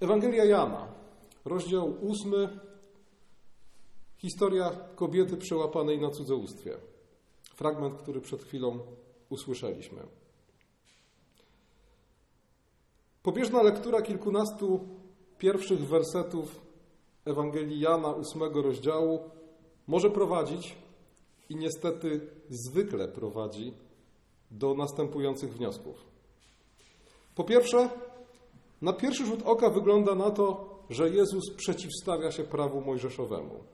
Ewangelia Jana, rozdział ósmy, historia kobiety przełapanej na cudzołóstwie. Fragment, który przed chwilą usłyszeliśmy. Pobieżna lektura kilkunastu pierwszych wersetów Ewangelii Jana ósmego rozdziału może prowadzić i niestety zwykle prowadzi do następujących wniosków. Po pierwsze, na pierwszy rzut oka wygląda na to, że Jezus przeciwstawia się prawu mojżeszowemu.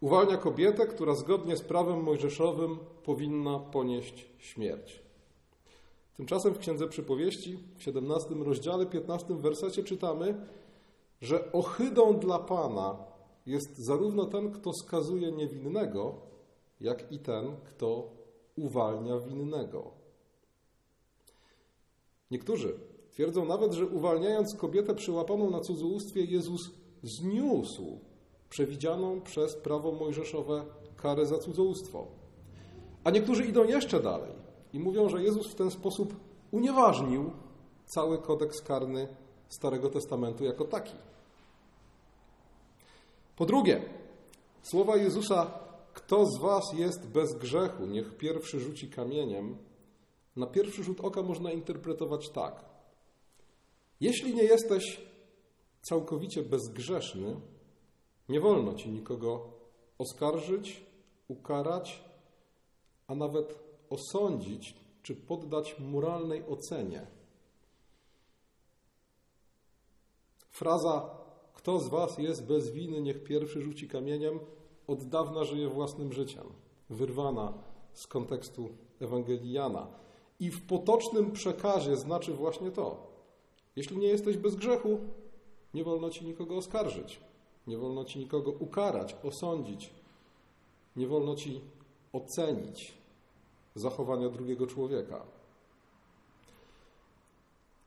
Uwalnia kobietę, która zgodnie z prawem mojżeszowym powinna ponieść śmierć. Tymczasem w Księdze Przypowieści, w 17 rozdziale, 15 wersecie czytamy, że ohydą dla Pana jest zarówno ten, kto skazuje niewinnego, jak i ten, kto uwalnia winnego. Niektórzy twierdzą nawet, że uwalniając kobietę przyłapaną na cudzołóstwie, Jezus zniósł przewidzianą przez prawo mojżeszowe karę za cudzołóstwo. A niektórzy idą jeszcze dalej i mówią, że Jezus w ten sposób unieważnił cały kodeks karny Starego Testamentu jako taki. Po drugie, słowa Jezusa, kto z Was jest bez grzechu, niech pierwszy rzuci kamieniem, na pierwszy rzut oka można interpretować tak. Jeśli nie jesteś całkowicie bezgrzeszny, nie wolno ci nikogo oskarżyć, ukarać, a nawet osądzić czy poddać moralnej ocenie. Fraza kto z was jest bez winy, niech pierwszy rzuci kamieniem, od dawna żyje własnym życiem, wyrwana z kontekstu Ewangelii Jana. I w potocznym przekazie znaczy właśnie to. Jeśli nie jesteś bez grzechu, nie wolno ci nikogo oskarżyć, nie wolno ci nikogo ukarać, osądzić, nie wolno ci ocenić zachowania drugiego człowieka.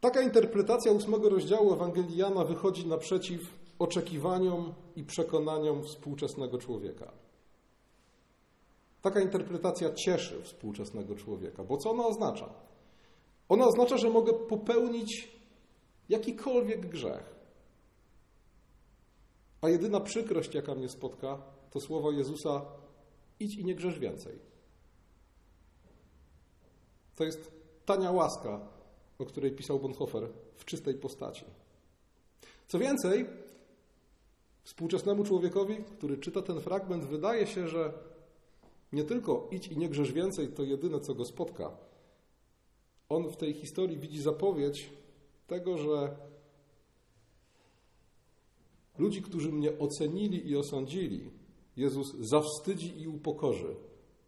Taka interpretacja ósmego rozdziału Ewangelii Jana wychodzi naprzeciw oczekiwaniom i przekonaniom współczesnego człowieka. Taka interpretacja cieszy współczesnego człowieka, bo co ona oznacza? Ona oznacza, że mogę popełnić jakikolwiek grzech. A jedyna przykrość, jaka mnie spotka, to słowa Jezusa: idź i nie grzesz więcej. To jest tania łaska, o której pisał Bonhoeffer w czystej postaci. Co więcej, współczesnemu człowiekowi, który czyta ten fragment, wydaje się, że nie tylko idź i nie grzesz więcej to jedyne, co go spotka. On w tej historii widzi zapowiedź tego, że ludzi, którzy mnie ocenili i osądzili, Jezus zawstydzi i upokorzy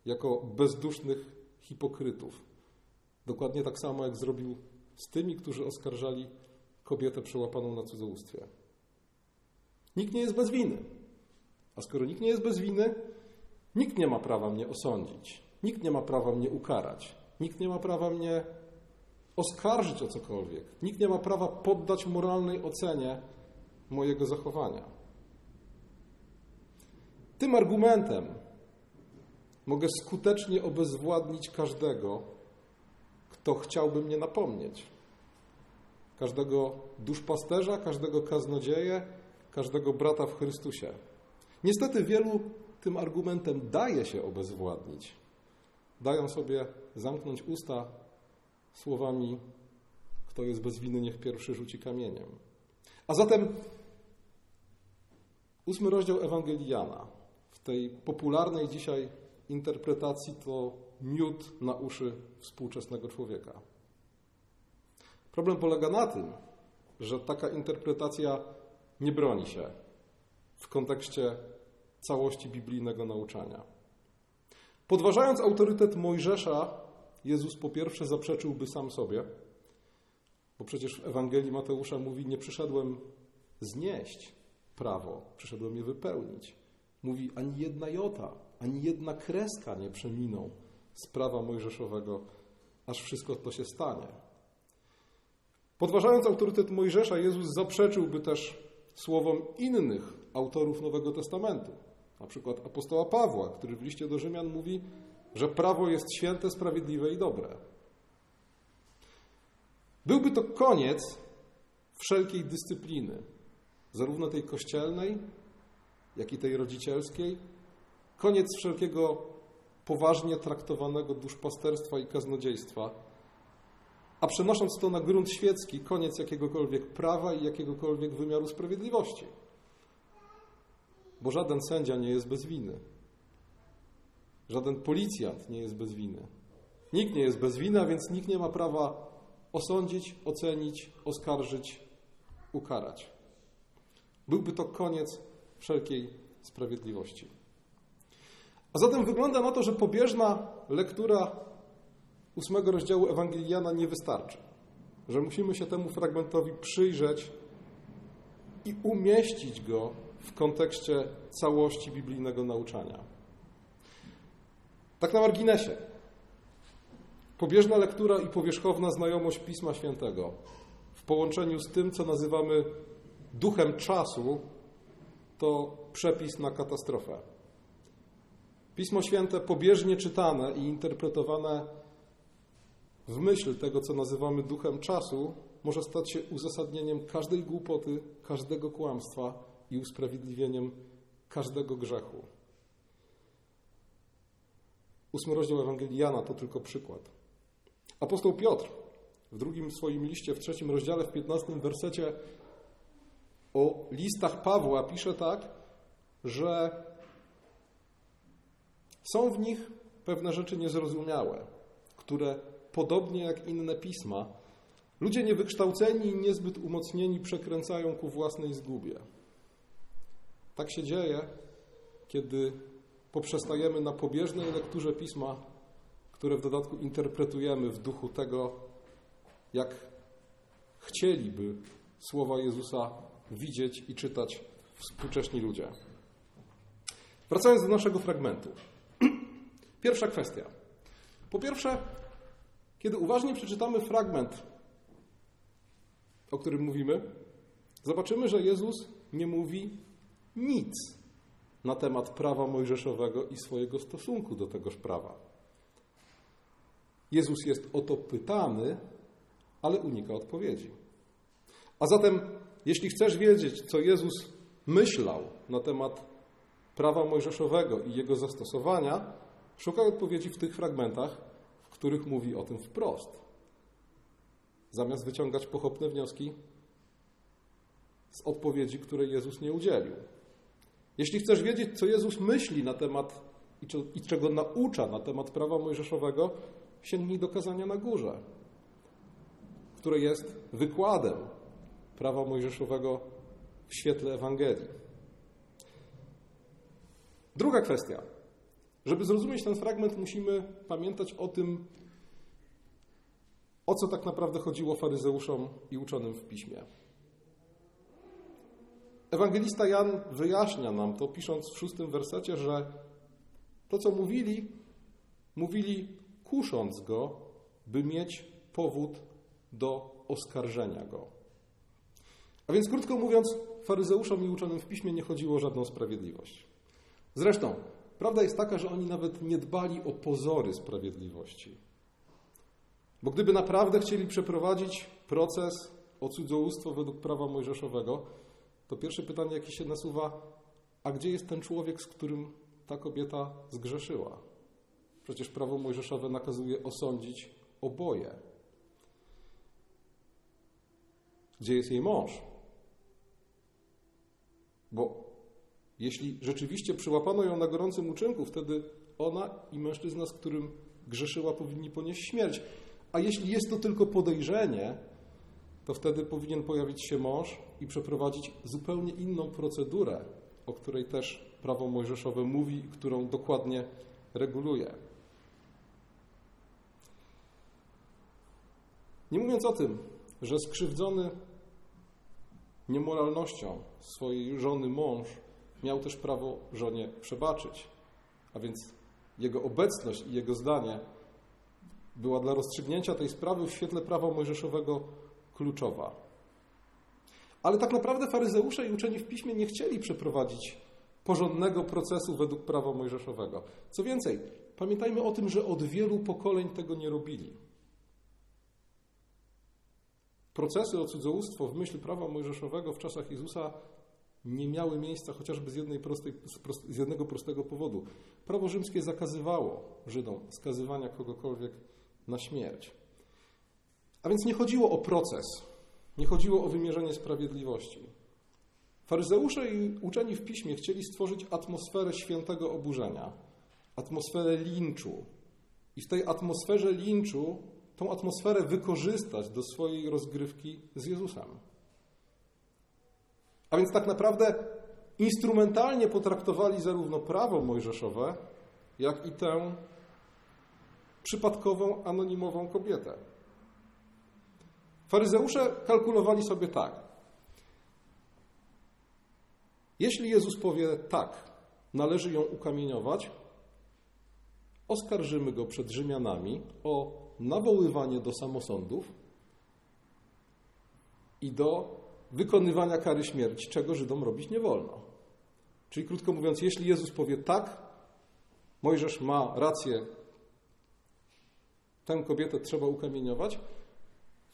jako bezdusznych hipokrytów. Dokładnie tak samo, jak zrobił z tymi, którzy oskarżali kobietę przełapaną na cudzołóstwie. Nikt nie jest bez winy. A skoro nikt nie jest bez winy, nikt nie ma prawa mnie osądzić. Nikt nie ma prawa mnie ukarać. Nikt nie ma prawa mnie oskarżyć o cokolwiek. Nikt nie ma prawa poddać moralnej ocenie mojego zachowania. Tym argumentem mogę skutecznie obezwładnić każdego, kto chciałby mnie napomnieć. Każdego duszpasterza, każdego kaznodzieję, każdego brata w Chrystusie. Niestety wielu tym argumentem daje się obezwładnić. Dają sobie zamknąć usta słowami: Kto jest bez winy, niech pierwszy rzuci kamieniem. A zatem ósmy rozdział Ewangelii Jana w tej popularnej dzisiaj interpretacji to miód na uszy współczesnego człowieka. Problem polega na tym, że taka interpretacja nie broni się w kontekście całości biblijnego nauczania. Podważając autorytet Mojżesza, Jezus po pierwsze zaprzeczyłby sam sobie, bo przecież w Ewangelii Mateusza mówi: Nie przyszedłem znieść prawo, przyszedłem je wypełnić. Mówi: ani jedna jota, ani jedna kreska nie przeminą z prawa mojżeszowego, aż wszystko to się stanie. Podważając autorytet Mojżesza, Jezus zaprzeczyłby też słowom innych autorów Nowego Testamentu, na przykład apostoła Pawła, który w liście do Rzymian mówi, że prawo jest święte, sprawiedliwe i dobre. Byłby to koniec wszelkiej dyscypliny, zarówno tej kościelnej, jak i tej rodzicielskiej, koniec wszelkiego poważnie traktowanego duszpasterstwa i kaznodziejstwa, a przenosząc to na grunt świecki, koniec jakiegokolwiek prawa i jakiegokolwiek wymiaru sprawiedliwości. Bo żaden sędzia nie jest bez winy. Żaden policjant nie jest bez winy. Nikt nie jest bez winy, a więc nikt nie ma prawa osądzić, ocenić, oskarżyć, ukarać. Byłby to koniec wszelkiej sprawiedliwości. A zatem wygląda na to, że pobieżna lektura ósmego rozdziału Ewangeliana nie wystarczy. Że musimy się temu fragmentowi przyjrzeć i umieścić go w kontekście całości biblijnego nauczania. Tak na marginesie. Pobieżna lektura i powierzchowna znajomość Pisma Świętego w połączeniu z tym, co nazywamy duchem czasu, to przepis na katastrofę. Pismo Święte pobieżnie czytane i interpretowane w myśl tego, co nazywamy duchem czasu, może stać się uzasadnieniem każdej głupoty, każdego kłamstwa i usprawiedliwieniem każdego grzechu. Ósmy rozdział Ewangelii Jana to tylko przykład. Apostoł Piotr w drugim swoim liście, w trzecim rozdziale, w piętnastym wersecie o listach Pawła pisze tak, że są w nich pewne rzeczy niezrozumiałe, które podobnie jak inne pisma, ludzie niewykształceni i niezbyt umocnieni przekręcają ku własnej zgubie. Tak się dzieje, kiedy poprzestajemy na pobieżnej lekturze pisma, które w dodatku interpretujemy w duchu tego, jak chcieliby słowa Jezusa widzieć i czytać współcześni ludzie. Wracając do naszego fragmentu. Pierwsza kwestia. Po pierwsze, kiedy uważnie przeczytamy fragment, o którym mówimy, zobaczymy, że Jezus nie mówi nic na temat prawa mojżeszowego i swojego stosunku do tegoż prawa. Jezus jest o to pytany, ale unika odpowiedzi. A zatem, jeśli chcesz wiedzieć, co Jezus myślał na temat prawa mojżeszowego i jego zastosowania, szukaj odpowiedzi w tych fragmentach, w których mówi o tym wprost. Zamiast wyciągać pochopne wnioski z odpowiedzi, której Jezus nie udzielił. Jeśli chcesz wiedzieć, co Jezus myśli na temat i czego naucza na temat prawa mojżeszowego, sięgnij do kazania na górze, które jest wykładem prawa mojżeszowego w świetle Ewangelii. Druga kwestia. Żeby zrozumieć ten fragment, musimy pamiętać o tym, o co tak naprawdę chodziło faryzeuszom i uczonym w piśmie. Ewangelista Jan wyjaśnia nam to, pisząc w szóstym wersecie, że to, co mówili, mówili kusząc go, by mieć powód do oskarżenia go. A więc, krótko mówiąc, faryzeuszom i uczonym w piśmie nie chodziło o żadną sprawiedliwość. Zresztą, prawda jest taka, że oni nawet nie dbali o pozory sprawiedliwości. Bo gdyby naprawdę chcieli przeprowadzić proces o cudzołóstwo według prawa mojżeszowego, to pierwsze pytanie, jakie się nasuwa, a gdzie jest ten człowiek, z którym ta kobieta zgrzeszyła? Przecież prawo mojżeszowe nakazuje osądzić oboje. Gdzie jest jej mąż? Bo jeśli rzeczywiście przyłapano ją na gorącym uczynku, wtedy ona i mężczyzna, z którym grzeszyła, powinni ponieść śmierć. A jeśli jest to tylko podejrzenie, to wtedy powinien pojawić się mąż i przeprowadzić zupełnie inną procedurę, o której też prawo mojżeszowe mówi, którą dokładnie reguluje. Nie mówiąc o tym, że skrzywdzony niemoralnością swojej żony mąż miał też prawo żonie przebaczyć, a więc jego obecność i jego zdanie była dla rozstrzygnięcia tej sprawy w świetle prawa mojżeszowego kluczowa. Ale tak naprawdę faryzeusze i uczeni w piśmie nie chcieli przeprowadzić porządnego procesu według prawa mojżeszowego. Co więcej, pamiętajmy o tym, że od wielu pokoleń tego nie robili. procesy o cudzołóstwo w myśl prawa mojżeszowego w czasach Jezusa nie miały miejsca chociażby z, prostej, z jednego prostego powodu. Prawo rzymskie zakazywało Żydom skazywania kogokolwiek na śmierć. A więc nie chodziło o proces, nie chodziło o wymierzenie sprawiedliwości. Faryzeusze i uczeni w piśmie chcieli stworzyć atmosferę świętego oburzenia, atmosferę linczu. I w tej atmosferze linczu tą atmosferę wykorzystać do swojej rozgrywki z Jezusem. A więc tak naprawdę instrumentalnie potraktowali zarówno prawo mojżeszowe, jak i tę przypadkową, anonimową kobietę. Faryzeusze kalkulowali sobie tak. Jeśli Jezus powie tak, należy ją ukamieniować, oskarżymy go przed Rzymianami o nawoływanie do samosądów i do wykonywania kary śmierci, czego Żydom robić nie wolno. Czyli krótko mówiąc, jeśli Jezus powie tak, Mojżesz ma rację, tę kobietę trzeba ukamieniować,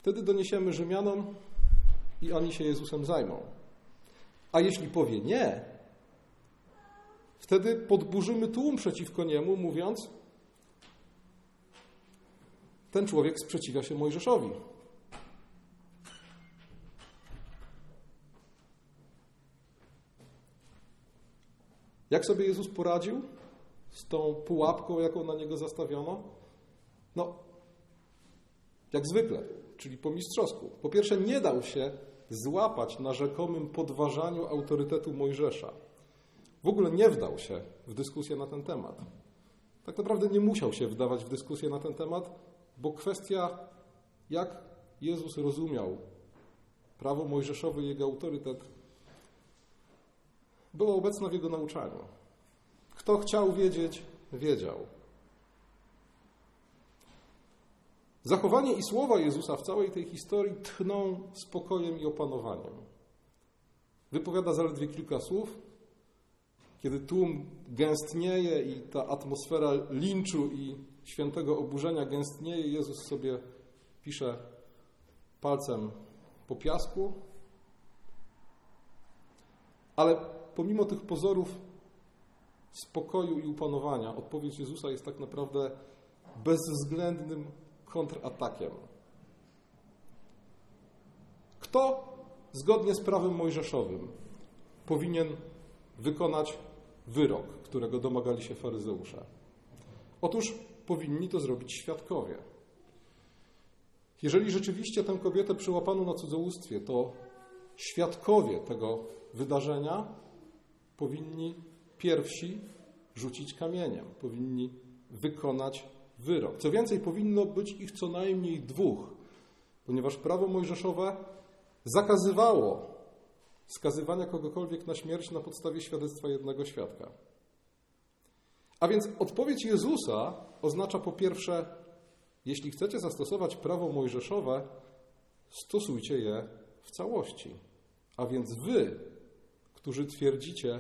wtedy doniesiemy Rzymianom i oni się Jezusem zajmą. A jeśli powie nie, wtedy podburzymy tłum przeciwko niemu, mówiąc: Ten człowiek sprzeciwia się Mojżeszowi. Jak sobie Jezus poradził z tą pułapką, jaką na niego zastawiono? No, jak zwykle, czyli po mistrzowsku. Po pierwsze, nie dał się złapać na rzekomym podważaniu autorytetu Mojżesza. W ogóle nie wdał się w dyskusję na ten temat. Tak naprawdę nie musiał się wdawać w dyskusję na ten temat, bo kwestia, jak Jezus rozumiał prawo mojżeszowe i jego autorytet, była obecna w jego nauczaniu. Kto chciał wiedzieć, wiedział. Zachowanie i słowa Jezusa w całej tej historii tchną spokojem i opanowaniem. Wypowiada zaledwie kilka słów. Kiedy tłum gęstnieje i ta atmosfera linczu i świętego oburzenia gęstnieje, Jezus sobie pisze palcem po piasku. Ale pomimo tych pozorów spokoju i upanowania, odpowiedź Jezusa jest tak naprawdę bezwzględnym kontratakiem. Kto zgodnie z prawem mojżeszowym powinien wykonać wyrok, którego domagali się faryzeusze? Otóż powinni to zrobić świadkowie. Jeżeli rzeczywiście tę kobietę przyłapano na cudzołóstwie, to świadkowie tego wydarzenia powinni pierwsi rzucić kamieniem, powinni wykonać wyrok. Co więcej, powinno być ich co najmniej dwóch, ponieważ prawo mojżeszowe zakazywało skazywania kogokolwiek na śmierć na podstawie świadectwa jednego świadka. A więc odpowiedź Jezusa oznacza po pierwsze, jeśli chcecie zastosować prawo mojżeszowe, stosujcie je w całości. A więc wy, którzy twierdzicie,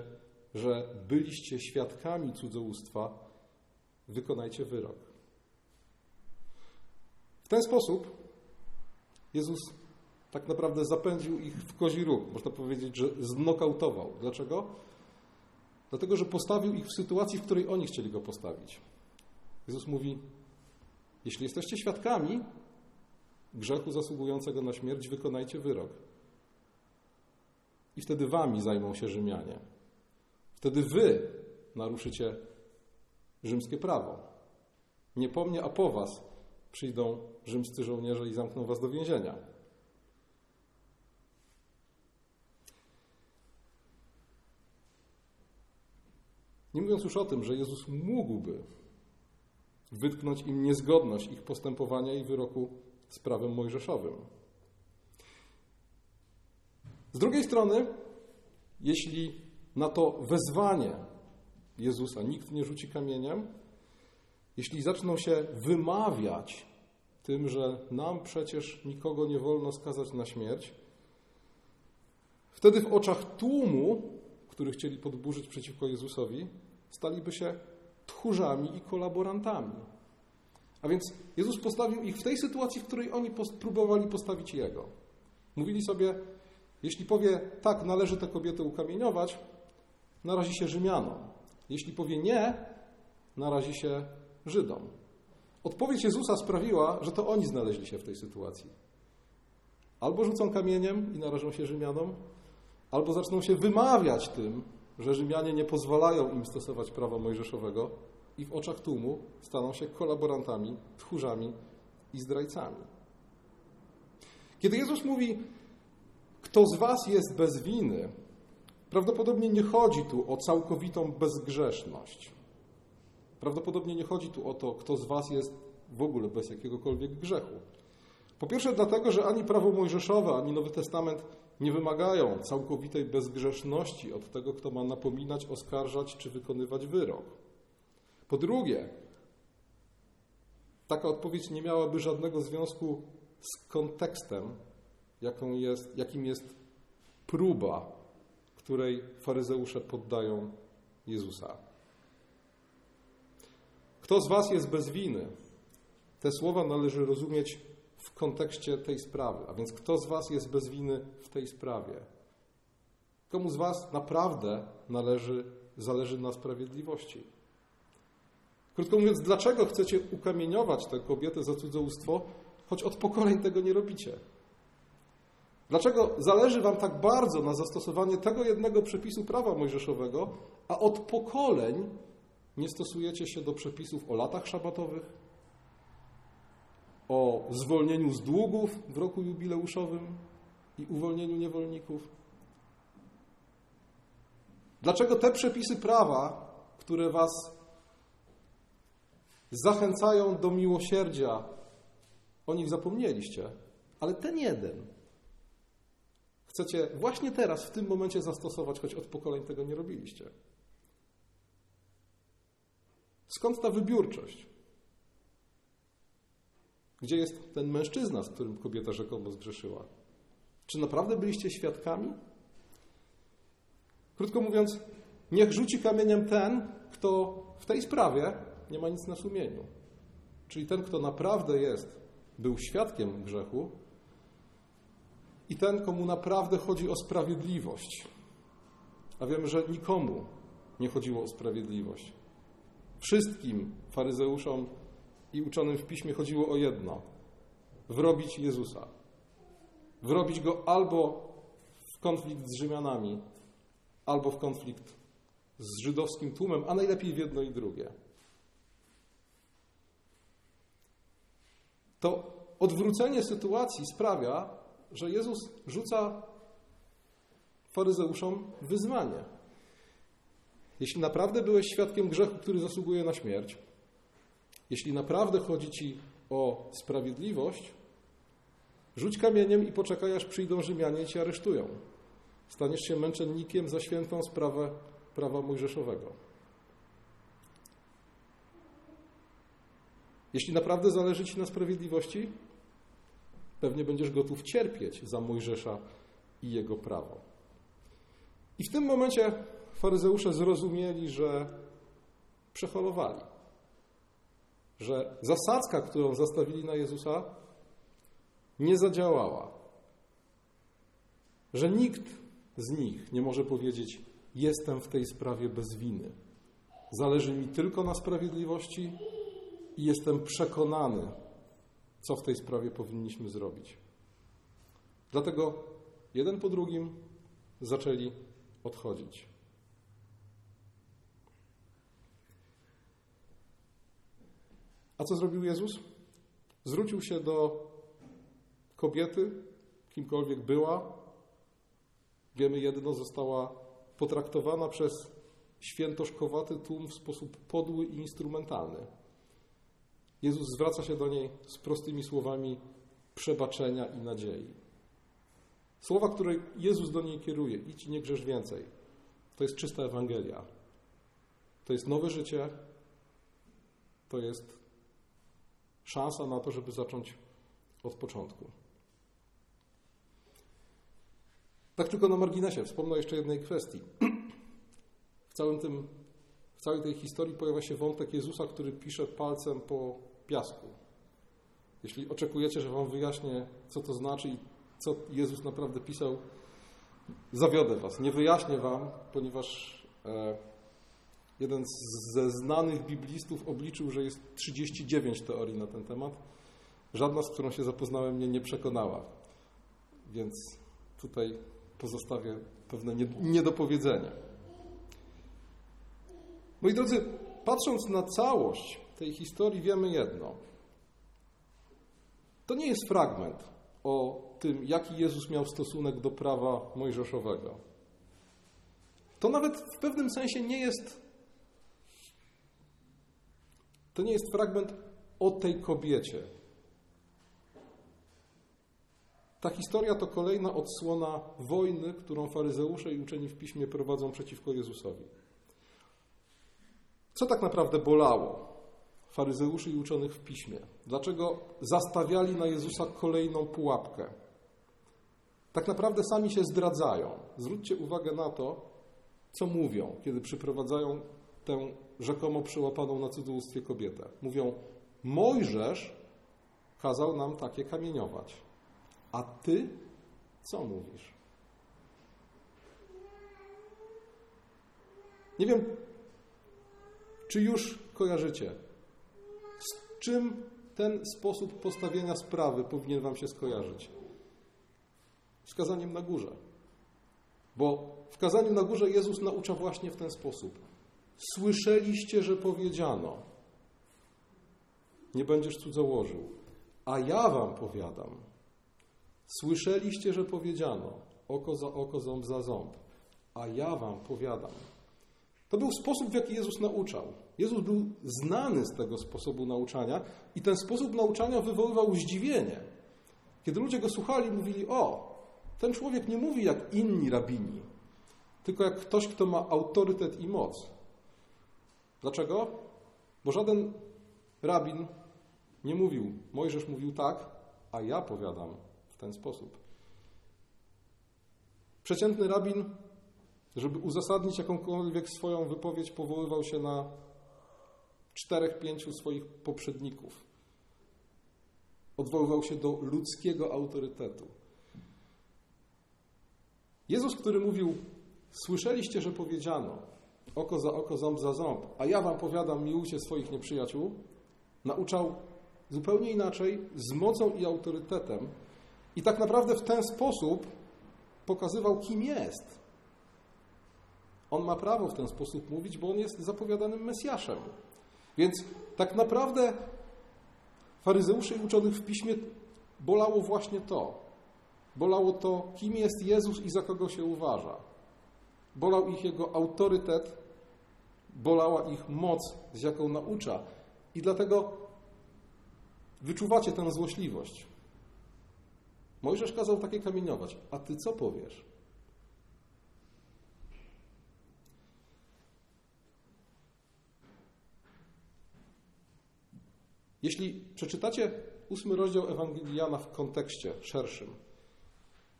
że byliście świadkami cudzołóstwa, wykonajcie wyrok. Ten sposób Jezus tak naprawdę zapędził ich w kozi róg. Można powiedzieć, że znokautował. Dlaczego? Dlatego, że postawił ich w sytuacji, w której oni chcieli go postawić. Jezus mówi: Jeśli jesteście świadkami grzechu zasługującego na śmierć, wykonajcie wyrok. I wtedy wami zajmą się Rzymianie. Wtedy wy naruszycie rzymskie prawo. Nie po mnie, a po was przyjdą rzymscy żołnierze i zamkną was do więzienia. Nie mówiąc już o tym, że Jezus mógłby wytknąć im niezgodność ich postępowania i wyroku z prawem mojżeszowym. Z drugiej strony, jeśli na to wezwanie Jezusa nikt nie rzuci kamieniem, jeśli zaczną się wymawiać tym, że nam przecież nikogo nie wolno skazać na śmierć, wtedy w oczach tłumu, który chcieli podburzyć przeciwko Jezusowi, staliby się tchórzami i kolaborantami. A więc Jezus postawił ich w tej sytuacji, w której oni próbowali postawić Jego. Mówili sobie, jeśli powie tak, należy tę kobietę ukamieniować, narazi się Rzymianom. Jeśli powie nie, narazi się Żydom. Odpowiedź Jezusa sprawiła, że to oni znaleźli się w tej sytuacji. Albo rzucą kamieniem i narażą się Rzymianom, albo zaczną się wymawiać tym, że Rzymianie nie pozwalają im stosować prawa mojżeszowego i w oczach tłumu staną się kolaborantami, tchórzami i zdrajcami. Kiedy Jezus mówi, kto z was jest bez winy, prawdopodobnie nie chodzi tu o całkowitą bezgrzeszność. Prawdopodobnie nie chodzi tu o to, kto z was jest w ogóle bez jakiegokolwiek grzechu. Po pierwsze dlatego, że ani prawo mojżeszowe, ani Nowy Testament nie wymagają całkowitej bezgrzeszności od tego, kto ma napominać, oskarżać czy wykonywać wyrok. Po drugie, taka odpowiedź nie miałaby żadnego związku z kontekstem, jest, jakim jest próba, której faryzeusze poddają Jezusa. Kto z Was jest bez winy? Te słowa należy rozumieć w kontekście tej sprawy. A więc kto z Was jest bez winy w tej sprawie? Komu z Was naprawdę należy, zależy na sprawiedliwości? Krótko mówiąc, dlaczego chcecie ukamieniować tę kobietę za cudzołóstwo, choć od pokoleń tego nie robicie? Dlaczego zależy Wam tak bardzo na zastosowaniu tego jednego przepisu prawa mojżeszowego, a od pokoleń nie stosujecie się do przepisów o latach szabatowych, o zwolnieniu z długów w roku jubileuszowym i uwolnieniu niewolników? Dlaczego te przepisy prawa, które Was zachęcają do miłosierdzia, o nich zapomnieliście, ale ten jeden chcecie właśnie teraz, w tym momencie zastosować, choć od pokoleń tego nie robiliście? Skąd ta wybiórczość? Gdzie jest ten mężczyzna, z którym kobieta rzekomo zgrzeszyła? Czy naprawdę byliście świadkami? Krótko mówiąc, niech rzuci kamieniem ten, kto w tej sprawie nie ma nic na sumieniu. Czyli ten, kto naprawdę jest, był świadkiem grzechu i ten, komu naprawdę chodzi o sprawiedliwość. A wiemy, że nikomu nie chodziło o sprawiedliwość. Wszystkim faryzeuszom i uczonym w piśmie chodziło o jedno: wrobić Jezusa. Wrobić go albo w konflikt z Rzymianami, albo w konflikt z żydowskim tłumem, a najlepiej w jedno i drugie. To odwrócenie sytuacji sprawia, że Jezus rzuca faryzeuszom wyzwanie. Jeśli naprawdę byłeś świadkiem grzechu, który zasługuje na śmierć, jeśli naprawdę chodzi ci o sprawiedliwość, rzuć kamieniem i poczekaj, aż przyjdą Rzymianie i cię aresztują. Staniesz się męczennikiem za świętą sprawę prawa mojżeszowego. Jeśli naprawdę zależy ci na sprawiedliwości, pewnie będziesz gotów cierpieć za Mojżesza i jego prawo. I w tym momencie faryzeusze zrozumieli, że przeholowali że zasadzka, którą zastawili na Jezusa, nie zadziałała. Że nikt z nich nie może powiedzieć: Jestem w tej sprawie bez winy. Zależy mi tylko na sprawiedliwości i jestem przekonany, co w tej sprawie powinniśmy zrobić. Dlatego jeden po drugim zaczęli odchodzić. A co zrobił Jezus? Zwrócił się do kobiety, kimkolwiek była. Wiemy jedno, została potraktowana przez świętoszkowaty tłum w sposób podły i instrumentalny. Jezus zwraca się do niej z prostymi słowami przebaczenia i nadziei. Słowa, które Jezus do niej kieruje, idź nie grzesz więcej, to jest czysta Ewangelia. To jest nowe życie, to jest szansa na to, żeby zacząć od początku. Tak tylko na marginesie wspomnę jeszcze jednej kwestii. W, całym tym, w całej tej historii pojawia się wątek Jezusa, który pisze palcem po piasku. Jeśli oczekujecie, że Wam wyjaśnię, co to znaczy i co Jezus naprawdę pisał, zawiodę Was. Nie wyjaśnię Wam, ponieważ e, jeden ze znanych biblistów obliczył, że jest 39 teorii na ten temat. Żadna, z którą się zapoznałem, mnie nie przekonała. Więc tutaj pozostawię pewne niedopowiedzenie. Moi drodzy, patrząc na całość tej historii, wiemy jedno. To nie jest fragment o tym, jaki Jezus miał stosunek do prawa mojżeszowego. To nawet w pewnym sensie nie jest. To nie jest fragment o tej kobiecie. Ta historia to kolejna odsłona wojny, którą faryzeusze i uczeni w piśmie prowadzą przeciwko Jezusowi. Co tak naprawdę bolało faryzeuszy i uczonych w piśmie? Dlaczego zastawiali na Jezusa kolejną pułapkę? Tak naprawdę sami się zdradzają. Zwróćcie uwagę na to, co mówią, kiedy przyprowadzają tę rzekomo przyłapaną na cudzołóstwie kobietę. Mówią: Mojżesz kazał nam takie kamieniować. A ty co mówisz? Nie wiem, czy już kojarzycie, z czym ten sposób postawienia sprawy powinien Wam się skojarzyć? Z kazaniem na górze. Bo w kazaniu na górze Jezus naucza właśnie w ten sposób. Słyszeliście, że powiedziano: Nie będziesz cudzołożył, a ja Wam powiadam. Słyszeliście, że powiedziano: Oko za oko, ząb za ząb, a ja Wam powiadam. To był sposób, w jaki Jezus nauczał. Jezus był znany z tego sposobu nauczania i ten sposób nauczania wywoływał zdziwienie. Kiedy ludzie go słuchali, mówili: O, ten człowiek nie mówi jak inni rabini, tylko jak ktoś, kto ma autorytet i moc. Dlaczego? Bo żaden rabin nie mówił, Mojżesz mówił tak, a ja powiadam w ten sposób. Przeciętny rabin żeby uzasadnić jakąkolwiek swoją wypowiedź, powoływał się na czterech, pięciu swoich poprzedników. Odwoływał się do ludzkiego autorytetu. Jezus, który mówił: Słyszeliście, że powiedziano oko za oko, ząb za ząb, a ja wam powiadam, miłujcie swoich nieprzyjaciół, nauczał zupełnie inaczej, z mocą i autorytetem. I tak naprawdę w ten sposób pokazywał, kim jest. On ma prawo w ten sposób mówić, bo on jest zapowiadanym Mesjaszem. Więc tak naprawdę faryzeuszy i uczonych w piśmie bolało właśnie to. Bolało to, kim jest Jezus i za kogo się uważa. Bolał ich jego autorytet, bolała ich moc, z jaką naucza. I dlatego wyczuwacie tę złośliwość. Mojżesz kazał takie kamieniować. A ty co powiesz? Jeśli przeczytacie ósmy rozdział Ewangelii Jana w kontekście szerszym,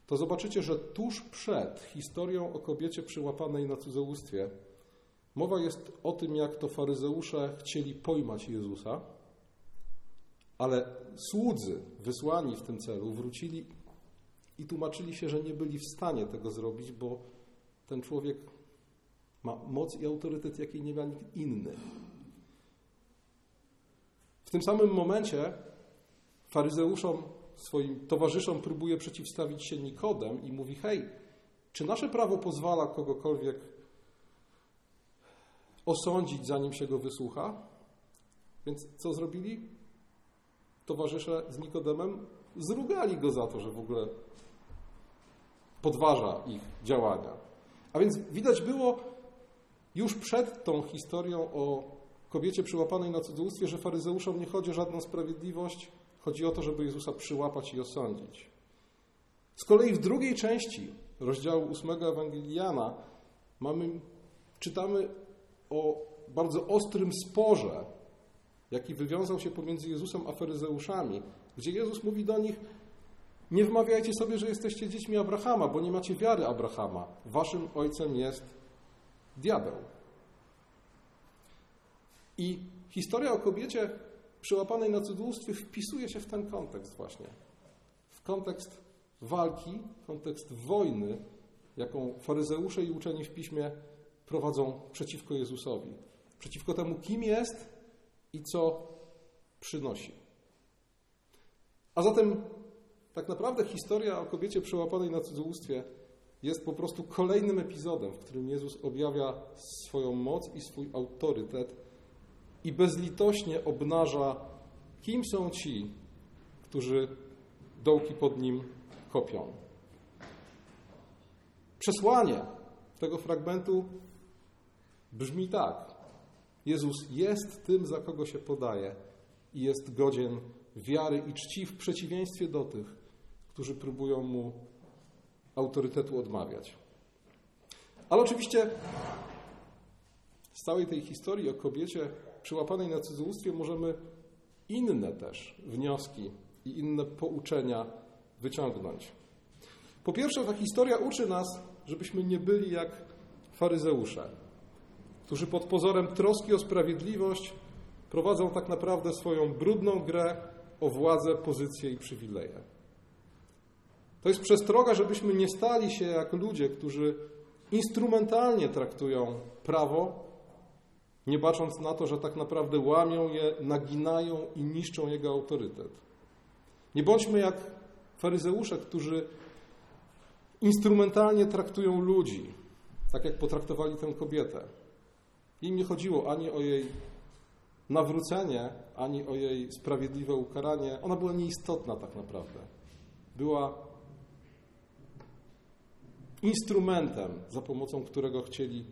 to zobaczycie, że tuż przed historią o kobiecie przyłapanej na cudzołóstwie mowa jest o tym, jak to faryzeusze chcieli pojmać Jezusa, ale słudzy wysłani w tym celu wrócili i tłumaczyli się, że nie byli w stanie tego zrobić, bo ten człowiek ma moc i autorytet, jakiej nie ma nikt inny. W tym samym momencie faryzeuszom, swoim towarzyszom próbuje przeciwstawić się Nikodem i mówi: Hej, czy nasze prawo pozwala kogokolwiek osądzić, zanim się go wysłucha? Więc co zrobili? Towarzysze z Nikodemem zrugali go za to, że w ogóle podważa ich działania. A więc widać było już przed tą historią o kobiecie przyłapanej na cudzołóstwie, że faryzeuszom nie chodzi o żadną sprawiedliwość, chodzi o to, żeby Jezusa przyłapać i osądzić. Z kolei w drugiej części rozdziału 8 Ewangeliana mamy, czytamy o bardzo ostrym sporze, jaki wywiązał się pomiędzy Jezusem a faryzeuszami, gdzie Jezus mówi do nich: Nie wmawiajcie sobie, że jesteście dziećmi Abrahama, bo nie macie wiary Abrahama. Waszym ojcem jest diabeł. I historia o kobiecie przyłapanej na cudzołóstwie wpisuje się w ten kontekst właśnie. W kontekst walki, kontekst wojny, jaką faryzeusze i uczeni w piśmie prowadzą przeciwko Jezusowi. Przeciwko temu, kim jest i co przynosi. A zatem tak naprawdę historia o kobiecie przełapanej na cudzołóstwie jest po prostu kolejnym epizodem, w którym Jezus objawia swoją moc i swój autorytet i bezlitośnie obnaża, kim są ci, którzy dołki pod nim kopią. Przesłanie tego fragmentu brzmi tak. Jezus jest tym, za kogo się podaje i jest godzien wiary i czci w przeciwieństwie do tych, którzy próbują mu autorytetu odmawiać. Ale oczywiście z całej tej historii o kobiecie przyłapanej na cudzołóstwie możemy inne też wnioski i inne pouczenia wyciągnąć. Po pierwsze, ta historia uczy nas, żebyśmy nie byli jak faryzeusze, którzy pod pozorem troski o sprawiedliwość prowadzą tak naprawdę swoją brudną grę o władzę, pozycję i przywileje. To jest przestroga, żebyśmy nie stali się jak ludzie, którzy instrumentalnie traktują prawo, nie bacząc na to, że tak naprawdę łamią je, naginają i niszczą jego autorytet. Nie bądźmy jak faryzeusze, którzy instrumentalnie traktują ludzi, tak jak potraktowali tę kobietę. Im nie chodziło ani o jej nawrócenie, ani o jej sprawiedliwe ukaranie. Ona była nieistotna tak naprawdę. Była instrumentem, za pomocą którego chcieli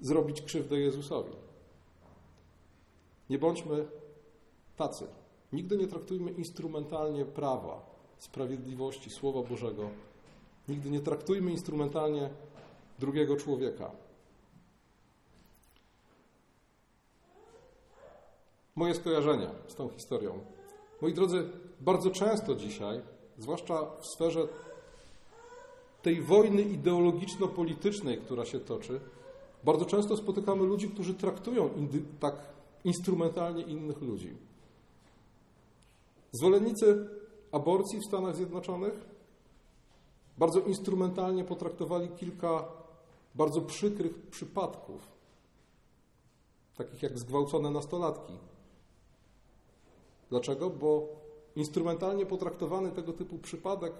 zrobić krzywdę Jezusowi. Nie bądźmy tacy. Nigdy nie traktujmy instrumentalnie prawa, sprawiedliwości, Słowa Bożego. Nigdy nie traktujmy instrumentalnie drugiego człowieka. Moje skojarzenia z tą historią. Moi drodzy, bardzo często dzisiaj, zwłaszcza w sferze tej wojny ideologiczno-politycznej, która się toczy, bardzo często spotykamy ludzi, którzy traktują tak instrumentalnie innych ludzi. Zwolennicy aborcji w Stanach Zjednoczonych bardzo instrumentalnie potraktowali kilka bardzo przykrych przypadków, takich jak zgwałcone nastolatki. Dlaczego? Bo instrumentalnie potraktowany tego typu przypadek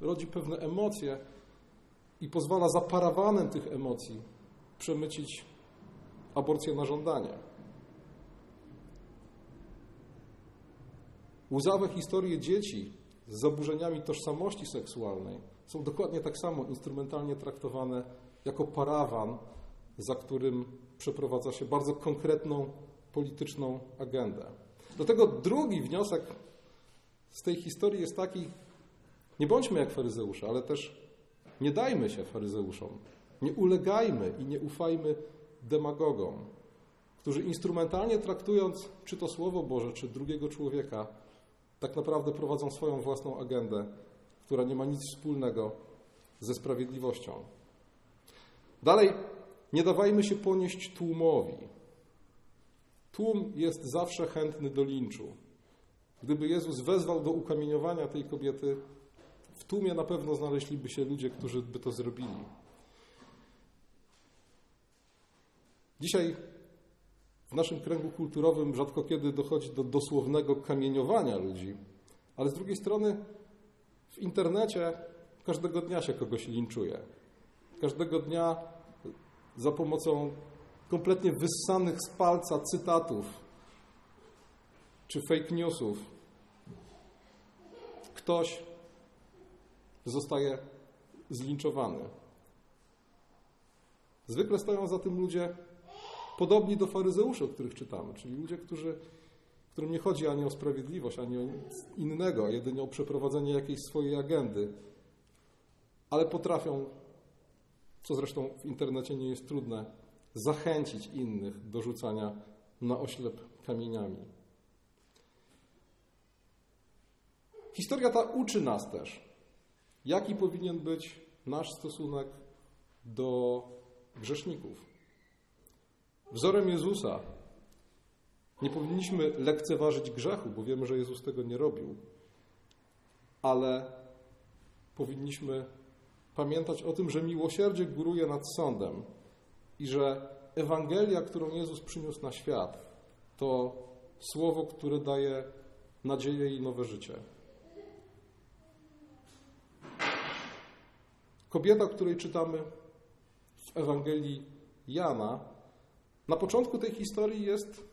rodzi pewne emocje i pozwala za parawanem tych emocji przemycić aborcję na żądanie. Łzawe historie dzieci z zaburzeniami tożsamości seksualnej są dokładnie tak samo instrumentalnie traktowane jako parawan, za którym przeprowadza się bardzo konkretną polityczną agendę. Dlatego drugi wniosek z tej historii jest taki: nie bądźmy jak faryzeusze, ale też nie dajmy się faryzeuszom. Nie ulegajmy i nie ufajmy demagogom, którzy instrumentalnie traktując czy to Słowo Boże, czy drugiego człowieka, tak naprawdę prowadzą swoją własną agendę, która nie ma nic wspólnego ze sprawiedliwością. Dalej, nie dawajmy się ponieść tłumowi. Tłum jest zawsze chętny do linczu. Gdyby Jezus wezwał do ukamieniowania tej kobiety, w tłumie na pewno znaleźliby się ludzie, którzy by to zrobili. Dzisiaj w naszym kręgu kulturowym rzadko kiedy dochodzi do dosłownego kamieniowania ludzi, ale z drugiej strony w internecie każdego dnia się kogoś linczuje. Każdego dnia za pomocą kompletnie wyssanych z palca cytatów czy fake newsów ktoś zostaje zlinczowany. Zwykle stoją za tym ludzie podobni do faryzeuszy, o których czytamy, czyli ludzie, którzy, którym nie chodzi ani o sprawiedliwość, ani o nic innego, a jedynie o przeprowadzenie jakiejś swojej agendy, ale potrafią, co zresztą w internecie nie jest trudne, zachęcić innych do rzucania na oślep kamieniami. Historia ta uczy nas też, jaki powinien być nasz stosunek do grzeszników. Wzorem Jezusa nie powinniśmy lekceważyć grzechu, bo wiemy, że Jezus tego nie robił, ale powinniśmy pamiętać o tym, że miłosierdzie góruje nad sądem i że Ewangelia, którą Jezus przyniósł na świat, to słowo, które daje nadzieję i nowe życie. Kobieta, której czytamy w Ewangelii Jana, na początku tej historii jest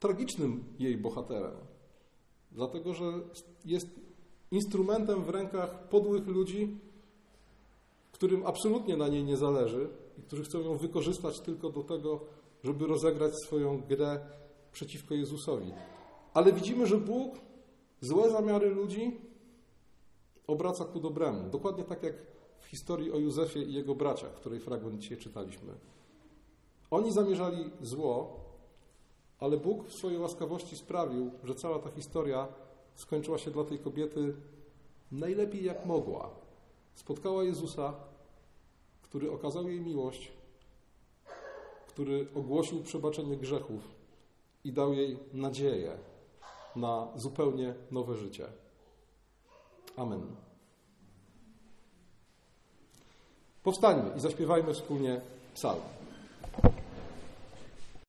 tragicznym jej bohaterem, dlatego że jest instrumentem w rękach podłych ludzi, którym absolutnie na niej nie zależy i którzy chcą ją wykorzystać tylko do tego, żeby rozegrać swoją grę przeciwko Jezusowi. Ale widzimy, że Bóg złe zamiary ludzi obraca ku dobremu. Dokładnie tak jak w historii o Józefie i jego braciach, której fragment dzisiaj czytaliśmy. Oni zamierzali zło, ale Bóg w swojej łaskawości sprawił, że cała ta historia skończyła się dla tej kobiety najlepiej jak mogła. Spotkała Jezusa, który okazał jej miłość, który ogłosił przebaczenie grzechów i dał jej nadzieję na zupełnie nowe życie. Amen. Powstańmy i zaśpiewajmy wspólnie psalm.